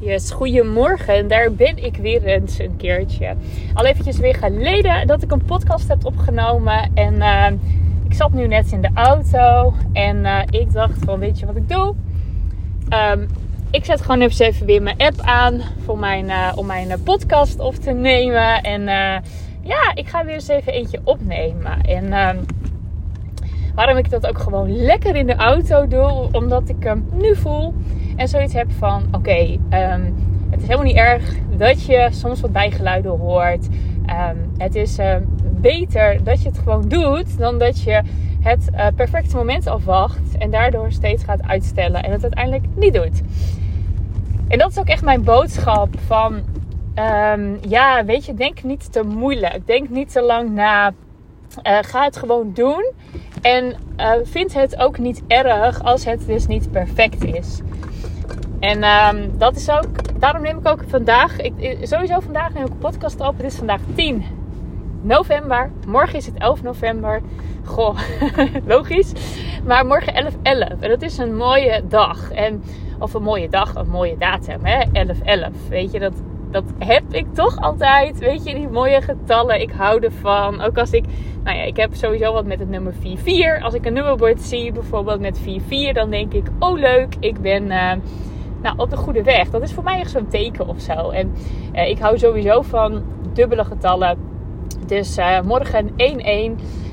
Yes, goedemorgen. Daar ben ik weer eens een keertje. Al eventjes weer geleden dat ik een podcast heb opgenomen. En uh, ik zat nu net in de auto. En uh, ik dacht van, weet je wat ik doe? Um, ik zet gewoon even weer mijn app aan voor mijn, uh, om mijn podcast op te nemen. En ja, ik ga weer eens even eentje opnemen. En ehm, waarom ik dat ook gewoon lekker in de auto doe, omdat ik hem nu voel en zoiets heb van: oké, ehm, het is helemaal niet erg dat je soms wat bijgeluiden hoort. Um, het is uh, beter dat je het gewoon doet dan dat je het uh, perfecte moment afwacht en daardoor steeds gaat uitstellen en het uiteindelijk niet doet. En dat is ook echt mijn boodschap van ja, weet je, denk niet te moeilijk. Denk niet te lang na. Uh, ga het gewoon doen. En uh, vind het ook niet erg als het dus niet perfect is. En um, dat is ook, daarom neem ik ook vandaag, ik, sowieso vandaag neem ik een podcast op. Het is vandaag 10 november. Morgen is het 11 november. Goh, logisch. Maar morgen 11 11. En dat is een mooie dag. En, of een mooie dag, een mooie datum. Hè? 11 11. Weet je, dat, dat heb ik toch altijd. Weet je, die mooie getallen. Ik hou ervan. Ook als ik, nou ja, ik heb sowieso wat met het nummer 44. Als ik een nummerbord zie, bijvoorbeeld met 44, dan denk ik, oh leuk, ik ben uh, nou, op de goede weg. Dat is voor mij echt zo'n teken of zo. En uh, ik hou sowieso van dubbele getallen. Dus uh, morgen 1-1.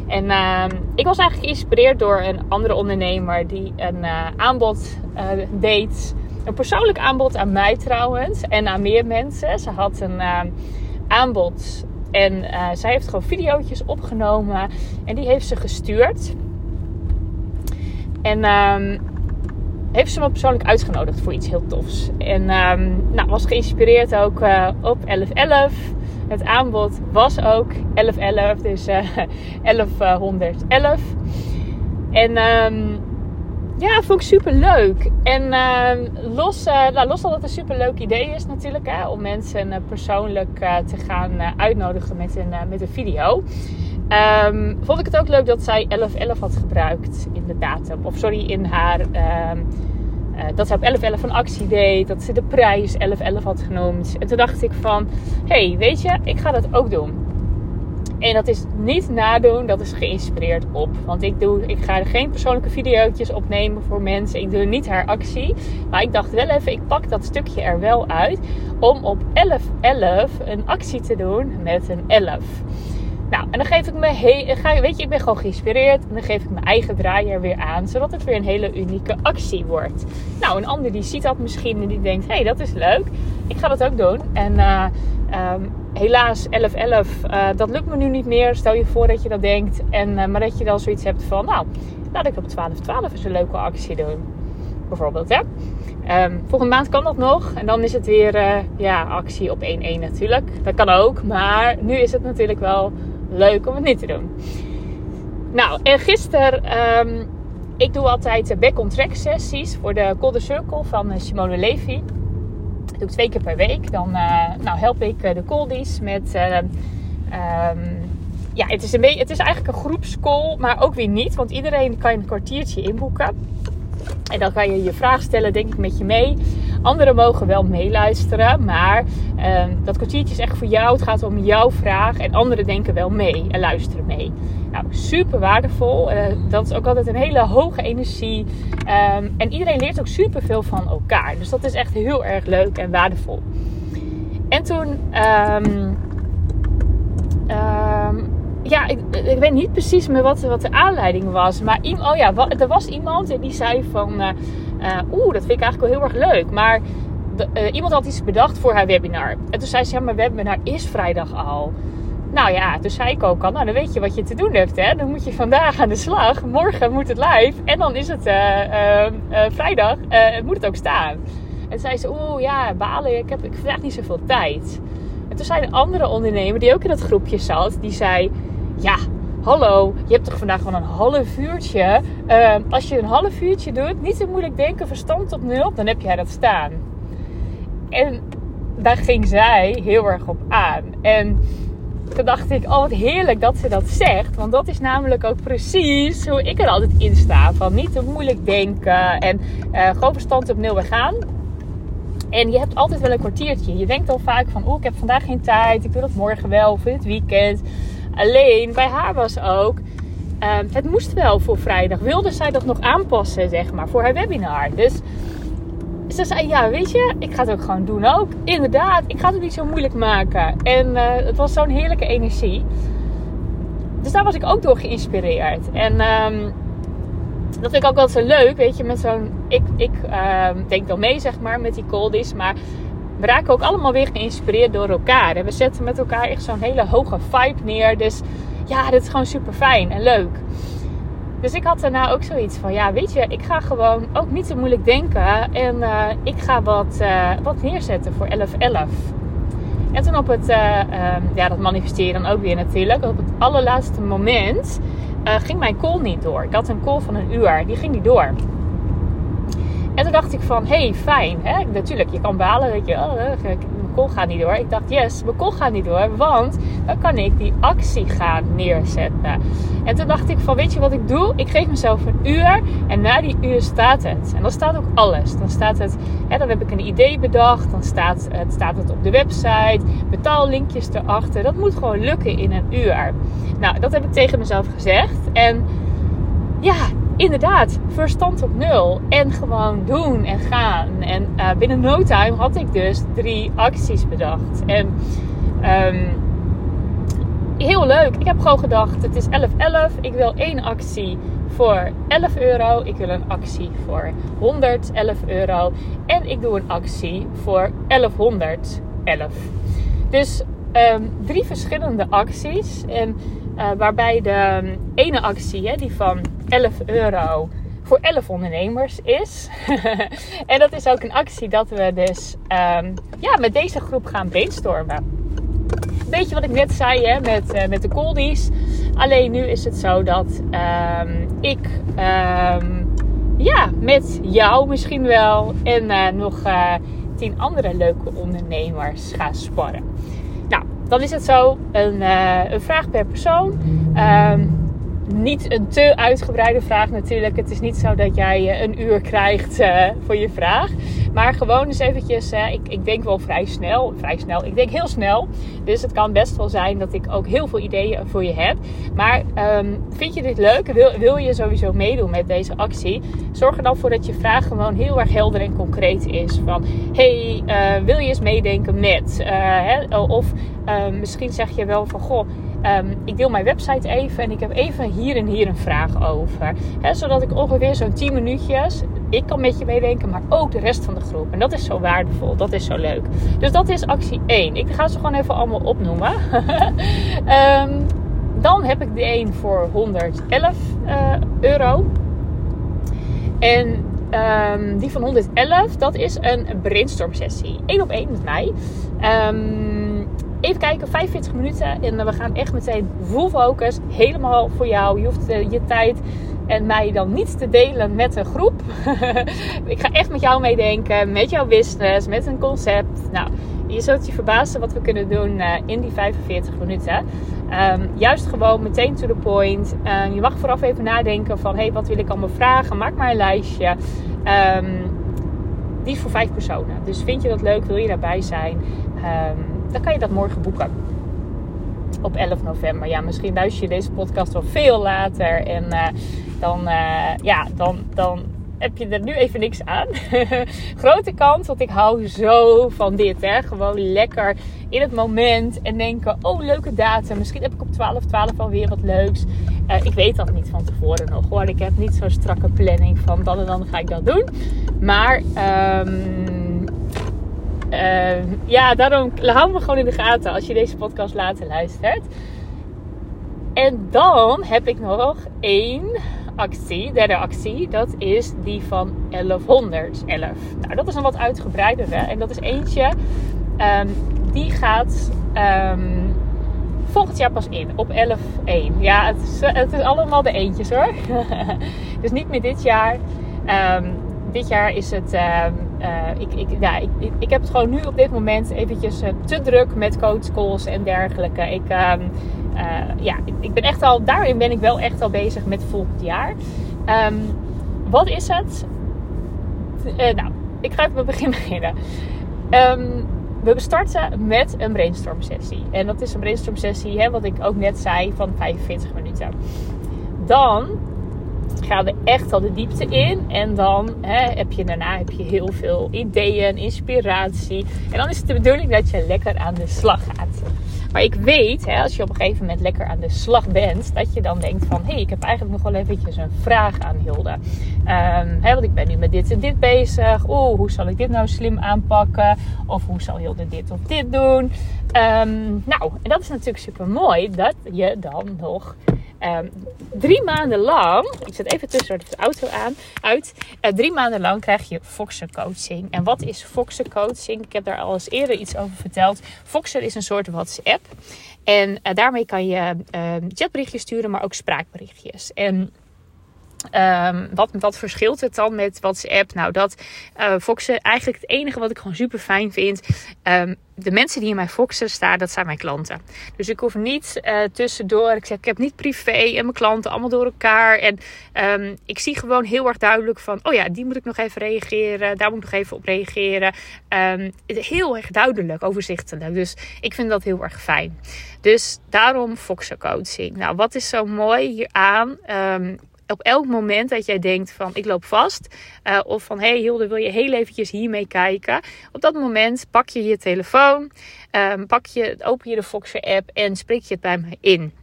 En uh, ik was eigenlijk geïnspireerd door een andere ondernemer die een uh, aanbod deed een persoonlijk aanbod aan mij trouwens. En aan meer mensen. Ze had een aanbod. En zij heeft gewoon video's opgenomen. En die heeft ze gestuurd. En um, heeft ze me persoonlijk uitgenodigd voor iets heel tofs. En um, nou, was geïnspireerd ook uh, op 1111. Het aanbod was ook 1111. Dus 1111. En um, ja, vond ik super leuk. En uh, los, uh, nou, los dat het een super leuk idee is natuurlijk, hè, om mensen uh, persoonlijk eh, te gaan uitnodigen met een, met een video. Um, vond ik het ook leuk dat zij 1111 had gebruikt in de datum. Of sorry, in haar. Ehm, dat ze op 1111 een actie deed. Dat ze de prijs 1111 had genoemd. En toen dacht ik van, hey, weet je, ik ga dat ook doen. En dat is niet nadoen, dat is geïnspireerd op. Want ik, doe, ik ga geen persoonlijke video's opnemen voor mensen. Ik doe niet haar actie. Maar ik dacht wel even, ik pak dat stukje er wel uit. Om op 11.11 een actie te doen met een 11. Nou, en dan geef ik me, he, weet je, ik ben gewoon geïnspireerd. En dan geef ik mijn eigen draai er weer aan, zodat het weer een hele unieke actie wordt. Nou, een ander die ziet dat misschien en die denkt, hé, hey, dat is leuk. Ik ga dat ook doen. En uh, um, helaas 11-11, uh, eh, dat lukt me nu niet meer. Stel je voor dat je dat denkt. En, uh, maar dat je dan zoiets hebt van, nou, laat ik op 12-12 eens een leuke actie doen. Bijvoorbeeld, hè. Um, volgende maand kan dat nog. En dan is het weer ja, actie op 1-1 natuurlijk. Dat kan ook. Maar nu is het natuurlijk wel leuk om het niet te doen. Nou, en gisteren... Um, ik doe altijd back-on-track sessies voor de Golden Circle van Simone Levy. Dat doe ik twee keer per week. Dan uh, nou, help ik de coldies met... Uh, um, ja, het is, een beetje, het is eigenlijk een groepscall, maar ook weer niet. Want iedereen kan een kwartiertje inboeken. En dan kan je je vraag stellen, denk ik, met je mee. Anderen mogen wel meeluisteren, maar uh, dat kwartiertje is echt voor jou. Het gaat om jouw vraag en anderen denken wel mee en luisteren mee. Nou, super waardevol. Uh, dat is ook altijd een hele hoge energie. Um, en iedereen leert ook super veel van elkaar. Dus dat is echt heel erg leuk en waardevol. En toen, um, ja, ik, ik, weet niet precies meer wat, wat de aanleiding was. Maar oh ja, er was iemand en die zei van, uh, uh, oeh, dat vind ik eigenlijk wel heel erg leuk. Maar de, uh, iemand had iets bedacht voor haar webinar. En toen zei ze, ja, mijn webinar is vrijdag al. Nou ja, toen zei ik ook al, nou dan weet je wat je te doen hebt. Hè? Dan moet je vandaag aan de slag. Morgen moet het live. En dan is het uh, vrijdag. moet het ook staan. En zei ze, oeh ja, balen. Ik heb ik vandaag niet zoveel tijd. En toen zei een andere ondernemer die ook in dat groepje zat. Die zei, ja, hallo. Je hebt toch vandaag gewoon een half uurtje. als je een half uurtje doet, niet zo moeilijk denken, verstand op nul. Dan heb jij dat staan. En daar ging zij heel erg op aan. En toen dacht ik, oh wat heerlijk dat ze dat zegt. Want dat is namelijk ook precies hoe ik er altijd in sta. Van niet te moeilijk denken en uh, gewoon verstand op nul gaan. En je hebt altijd wel een kwartiertje. Je denkt al vaak van, oh, ik heb vandaag geen tijd. Ik doe dat morgen wel of in het weekend. Alleen bij haar was ook, ehm, het moest wel voor vrijdag. Wilde zij dat nog aanpassen, zeg maar, voor haar webinar. Dus ze zei, ja, weet je, ik ga het ook gewoon doen ook. Inderdaad, ik ga het niet zo moeilijk maken. En eh, het was zo'n heerlijke energie. Dus daar was ik ook door geïnspireerd. En ehm, dat vind ik ook wel zo leuk, weet je, met zo'n... Ik, ik ehm, denk dan mee, zeg maar, met die coldies. Maar we raken ook allemaal weer geïnspireerd door elkaar. En we zetten met elkaar echt zo'n hele hoge vibe neer. Dus ja, dat is gewoon super fijn en leuk. Dus ik had daarna ook zoiets van, ja, weet je, ik ga gewoon ook niet zo moeilijk denken. En uh, ik ga wat, uh, wat neerzetten voor 1111. En toen op het, uh, ja, dat manifesteer je dan ook weer natuurlijk. Op het allerlaatste moment ging mijn call niet door. Ik had een call van een uur, die ging niet door. En toen dacht ik van, hey, fijn. Hè? Natuurlijk, je kan balen, weet je, oh, mijn call gaat niet door. Ik dacht, yes, mijn call gaat niet door, want dan kan ik die actie gaan neerzetten. En toen dacht ik van, weet je wat ik doe? Ik geef mezelf een uur en na die uur staat het. En dan staat ook alles. Dan staat het, hè, dan heb ik een idee bedacht, dan staat het, staat het op de website, betaallinkjes erachter. Dat moet gewoon lukken in een uur. Nou, dat heb ik tegen mezelf gezegd. En ja, inderdaad, verstand op nul. En gewoon doen en gaan. En uh, binnen no time had ik dus drie acties bedacht. En um, heel leuk. Ik heb gewoon gedacht, het is 11.11. Ik wil één actie voor 11 euro. Ik wil een actie voor 111 euro. En ik doe een actie voor 1111. Dus um, drie verschillende acties. En uh, waarbij de um, ene actie, hè, die van 11 euro voor 11 ondernemers is. en dat is ook een actie dat we dus um, ja, met deze groep gaan brainstormen. Beetje wat ik net zei hè, met, uh, met de coldies. Alleen nu is het zo dat um, ik ja, met jou misschien wel en uh, nog tien andere leuke ondernemers ga sparren. Dan is het zo een, een vraag per persoon. Um, niet een te uitgebreide vraag natuurlijk. Het is niet zo dat jij eh, een uur krijgt uh, voor je vraag. Maar gewoon eens eventjes, ik, ik denk wel vrij snel. Vrij snel, ik denk heel snel. Dus het kan best wel zijn dat ik ook heel veel ideeën voor je heb. Maar um, vind je dit leuk? Wil, wil je sowieso meedoen met deze actie? Zorg er dan voor dat je vraag gewoon heel erg helder en concreet is. Van, hey, wil je eens meedenken met? Hè? Of misschien zeg je wel van, goh Um, ik deel mijn website even en ik heb even hier en hier een vraag over. zodat ik ongeveer zo'n 10 minuutjes, ik kan met je meedenken, maar ook de rest van de groep. En dat is zo waardevol, dat is zo leuk. Dus dat is actie 1. Ik ga ze gewoon even allemaal opnoemen. um, dan heb ik de 1 voor 111 uh, eh, euro. En die van 111, dat is een brainstorm sessie. 1 op 1 met mij. Um, Even kijken, 45 minuten. En we gaan echt meteen full focus. Helemaal voor jou. Je hoeft eh, je tijd en mij dan niet te delen met een groep. ik ga echt met jou meedenken. Met jouw business. Met een concept. Nou, je zult je verbazen wat we kunnen doen uh, in die 45 minuten. Um, juist gewoon meteen to the point. Um, je mag vooraf even nadenken van... hey, wat wil ik allemaal vragen? Maak maar een lijstje. Um, die is voor vijf personen. Dus vind je dat leuk? Wil je daarbij zijn? Dan kan je dat morgen boeken. Op 11 november. Ja, misschien luister je deze podcast wel veel later. En uh, dan, uh, ja, dan, dan heb je er nu even niks aan. Grote kans, want ik hou zo van dit. Hè? Gewoon lekker in het moment en denken: oh, leuke datum. Misschien heb ik op 12, 12 alweer wat leuks. Uh, ik weet dat niet van tevoren nog hoor. Ik heb niet zo'n strakke planning van dan en dan ga ik dat doen. Maar. Um, uh, ja, daarom hou me gewoon in de gaten als je deze podcast later luistert. En dan heb ik nog één actie, derde actie. Dat is die van 1111. Nou, dat is een wat uitgebreidere. En dat is eentje, um, die gaat um, volgend jaar pas in. Op 11.1. Ja, het is, het is allemaal de eentjes hoor. dus niet meer dit jaar. Dit jaar is het uh, ik, ik, ja, ik, ik, heb het gewoon nu op dit moment eventjes uh, te druk met coachcalls en dergelijke. Ik, uh, ja, ik, ben echt al, daarin ben ik wel echt al bezig met volgend jaar. Um, wat is het? nou, ik ga even bij begin beginnen. Ehm, we starten met een brainstorm sessie. En dat is een brainstorm sessie, hè, wat ik ook net zei, van 45 minuten. Dan gaan we echt al de diepte in. En dan hè, heb je daarna heb je heel veel ideeën, inspiratie. En dan is het de bedoeling dat je lekker aan de slag gaat. Maar ik weet, hè, als je op een gegeven moment lekker aan de slag bent, dat je dan denkt van, hé, hey, ik heb eigenlijk nog wel eventjes een vraag aan Hilde. Um, hè, want ik ben nu met dit en dit bezig. Oeh, hoe zal ik dit nou slim aanpakken? Of hoe zal Hilde dit of dit doen? Ehm, nou, en dat is natuurlijk super mooi dat je dan nog Um, drie maanden lang, ik zet even tussen de auto aan, uit. Uh, drie maanden lang krijg je Foxer coaching. En wat is Foxer coaching? Ik heb daar al eens eerder iets over verteld. Foxer is een soort WhatsApp. En uh, daarmee kan je uh, chatberichtjes sturen, maar ook spraakberichtjes. En Um, wat, wat verschilt het dan met WhatsApp? Nou, dat uh, Foxen eigenlijk het enige wat ik gewoon super fijn vind. De mensen die in mijn Foxen staan, dat zijn mijn klanten. Dus ik hoef niet uh, tussendoor. Ik zeg, ik heb niet privé en mijn klanten allemaal door elkaar. En um, ik zie gewoon heel erg duidelijk van, oh ja, die moet ik nog even reageren. Daar moet ik nog even op reageren. heel erg duidelijk, overzichtelijk. Dus ik vind dat heel erg fijn. Dus daarom Foxen coaching. Nou, wat is zo mooi hieraan? Op elk moment dat jij denkt van ik loop vast. Uh, of van hey Hilde wil je heel eventjes hiermee kijken. Op dat moment pak je je telefoon. Um, pak je, open je de Foxer app en spreek je het bij mij in.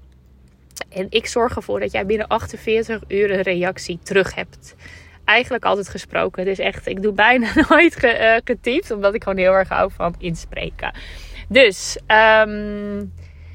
En ik zorg ervoor dat jij binnen 48 uur een reactie terug hebt. Eigenlijk altijd gesproken. Dus echt, ik doe bijna nooit ge, uh, getypt. Omdat ik gewoon heel erg hou van inspreken. Dus um,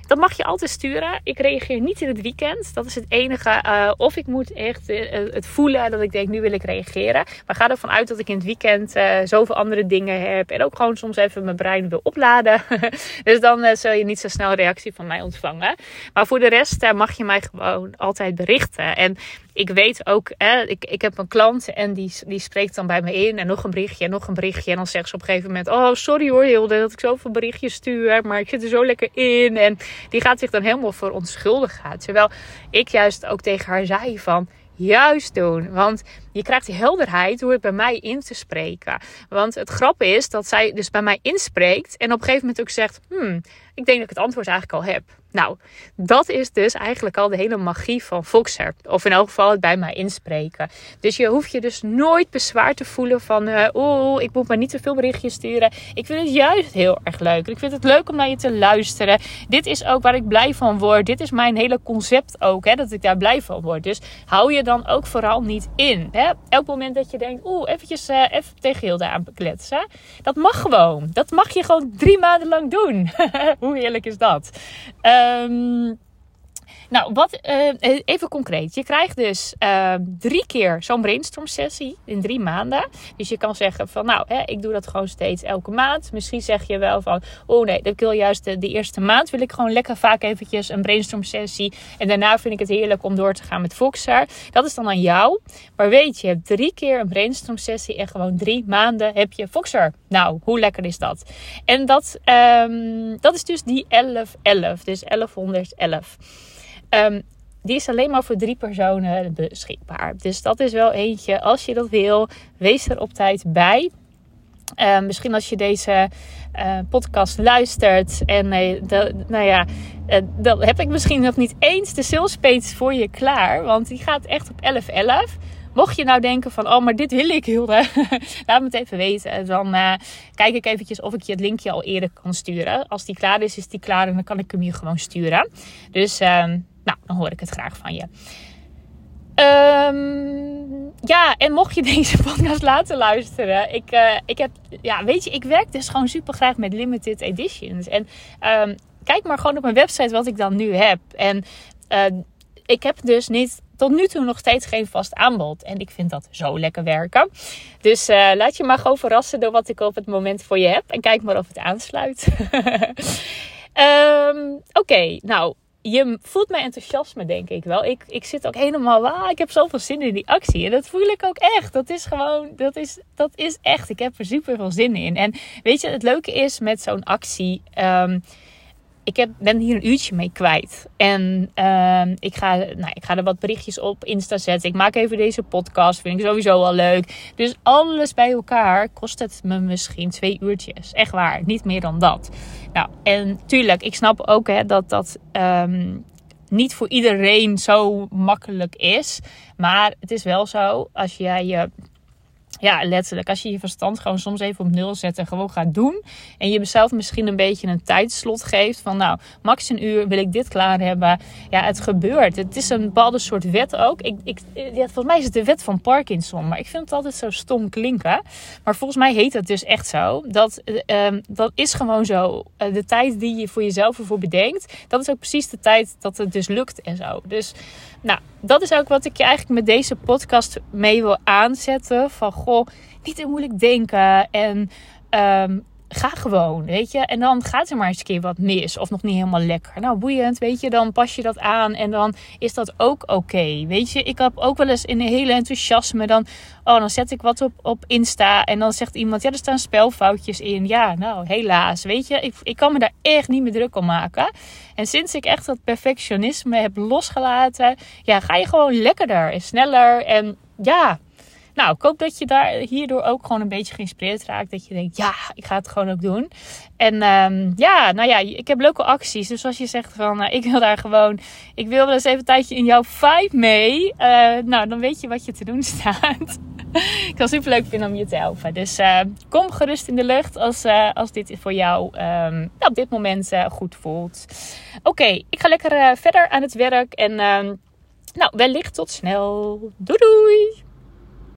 dat mag je altijd sturen. Ik reageer niet in het weekend. Dat is het enige. Uh, of ik moet echt uh, het voelen dat ik denk, nu wil ik reageren. Maar ga ervan uit dat ik in het weekend uh, zoveel andere dingen heb. En ook gewoon soms even mijn brein wil opladen. dus dan zul je niet zo snel een reactie van mij ontvangen. Maar voor de rest mag je mij gewoon altijd berichten. En ik weet ook, ik, ik heb een klant en die, die spreekt dan bij me in. En nog een berichtje en nog een berichtje. En dan zegt ze op een gegeven moment: Oh, sorry hoor, Hilde, dat ik zoveel berichtjes stuur. Maar ik zit er zo lekker in. En die gaat zich dan helemaal verontschuldigen. Terwijl ik juist ook tegen haar zei: van juist doen. Want je krijgt helderheid door het bij mij in te spreken. Want het grap is dat zij dus bij mij inspreekt en op een gegeven moment ook zegt: Hmm, ik denk dat ik het antwoord eigenlijk al heb. Nou, dat is dus eigenlijk al de hele magie van Voxer. Of in elk geval het bij mij inspreken. Dus je hoeft je dus nooit bezwaar te voelen van... Uh, oh, ik moet maar niet te veel berichtjes sturen. Ik vind het juist heel erg leuk. Ik vind het leuk om naar je te luisteren. Dit is ook waar ik blij van word. Dit is mijn hele concept ook, hè, dat ik daar blij van word. Dus hou je dan ook vooral niet in. Hè? Elk moment dat je denkt, oeh, eventjes uh, even tegen Hilde aan bekletsen. Dat mag gewoon. Dat mag je gewoon drie maanden lang doen. Hoe heerlijk is dat? Um, nou, wat, uh, even concreet. Je krijgt dus uh, drie keer zo'n brainstorm sessie in drie maanden. Dus je kan zeggen van nou, hè, ik doe dat gewoon steeds elke maand. Misschien zeg je wel van, oh nee, ik wil juist de, eerste maand wil ik gewoon lekker vaak eventjes een brainstorm sessie. En daarna vind ik het heerlijk om door te gaan met Voxer. Dat is dan aan jou. Maar weet je, je hebt drie keer een brainstorm sessie en gewoon drie maanden heb je Voxer. Nou, hoe lekker is dat? En dat, um, dat is dus die 1111. Dus 1111. Um, die is alleen maar voor drie personen beschikbaar. Dus dat is wel eentje. Als je dat wil, wees er op tijd bij. Uh, misschien als je deze uh, podcast luistert. En uh, nou ja, uh, dan heb ik misschien nog niet eens de sales page voor je klaar. Want die gaat echt op 11.11. Mocht je nou denken van, oh, maar dit wil ik, Hilde. Laat me het even weten. Dan kijk ik eventjes of ik je het linkje al eerder kan sturen. Als die klaar is, is die klaar en dan kan ik hem je gewoon sturen. Dus ehm, nou, dan hoor ik het graag van je. Um, ja, en mocht je deze podcast laten luisteren. Ik, uh, ik heb, ja, weet je, ik werk dus gewoon super graag met limited editions. En um, kijk maar gewoon op mijn website wat ik dan nu heb. En uh, ik heb dus niet tot nu toe nog steeds geen vast aanbod. En ik vind dat zo lekker werken. Dus uh, laat je maar gewoon verrassen door wat ik op het moment voor je heb. En kijk maar of het aansluit. um, Oké, nou je voelt mijn enthousiasme, denk ik wel. Ik, ik zit ook helemaal, ah, ik heb zoveel zin in die actie. En dat voel ik ook echt. Dat is gewoon, dat is, dat is echt. Ik heb er super veel zin in. En weet je, het leuke is met zo'n actie. Um, ik heb, ben hier een uurtje mee kwijt. En ehm, ik, ga, nou, ik ga er wat berichtjes op Insta zetten. Ik maak even deze podcast. Vind ik sowieso wel leuk. Dus alles bij elkaar kost het me misschien twee uurtjes. Echt waar. Niet meer dan dat. Nou, en tuurlijk, ik snap ook hè, dat dat ehm, niet voor iedereen zo makkelijk is. Maar het is wel zo, als jij je ja, letterlijk. Als je je verstand gewoon soms even op nul zet en gewoon gaat doen. En je jezelf misschien een beetje een tijdslot geeft. Van nou, max een uur wil ik dit klaar hebben. Ja, het gebeurt. Het is een bepaalde soort wet ook. Ik, ik, ja, volgens mij is het de wet van Parkinson. Maar ik vind het altijd zo stom klinken. Maar volgens mij heet het dus echt zo. Dat, uh, dat is gewoon zo. Uh, de tijd die je voor jezelf ervoor bedenkt. Dat is ook precies de tijd dat het dus lukt en zo. Dus nou, dat is ook wat ik je eigenlijk met deze podcast mee wil aanzetten. Van goh, niet te moeilijk denken. En um, ga gewoon, weet je. En dan gaat er maar eens een keer wat mis of nog niet helemaal lekker. Nou, boeiend, weet je. Dan pas je dat aan en dan is dat ook oké. weet je, ik heb ook wel eens in een hele enthousiasme dan... Oh, dan zet ik wat op, op Insta en dan zegt iemand... Ja, er staan spelfoutjes in. Ja, nou, helaas, weet je. Ik, ik kan me daar echt niet meer druk om maken. En sinds ik echt dat perfectionisme heb losgelaten... Ja, ga je gewoon lekkerder en sneller en... Ja, nou, ik hoop dat je daar hierdoor ook gewoon een beetje geïnspireerd raakt. Dat je denkt, ja, ik ga het gewoon ook doen. En um, ja, nou ja, ik heb leuke acties. Dus als je zegt van, uh, ik wil daar gewoon, ik wil wel eens even een tijdje in jouw vibe mee. Uh, nou, dan weet je wat je te doen staat. ik zal super leuk vinden om je te helpen. Dus uh, kom gerust in de lucht als, als dit voor jou um, op dit moment goed voelt. Oké, ik ga lekker verder aan het werk. En um, nou, wellicht tot snel. Doei doei!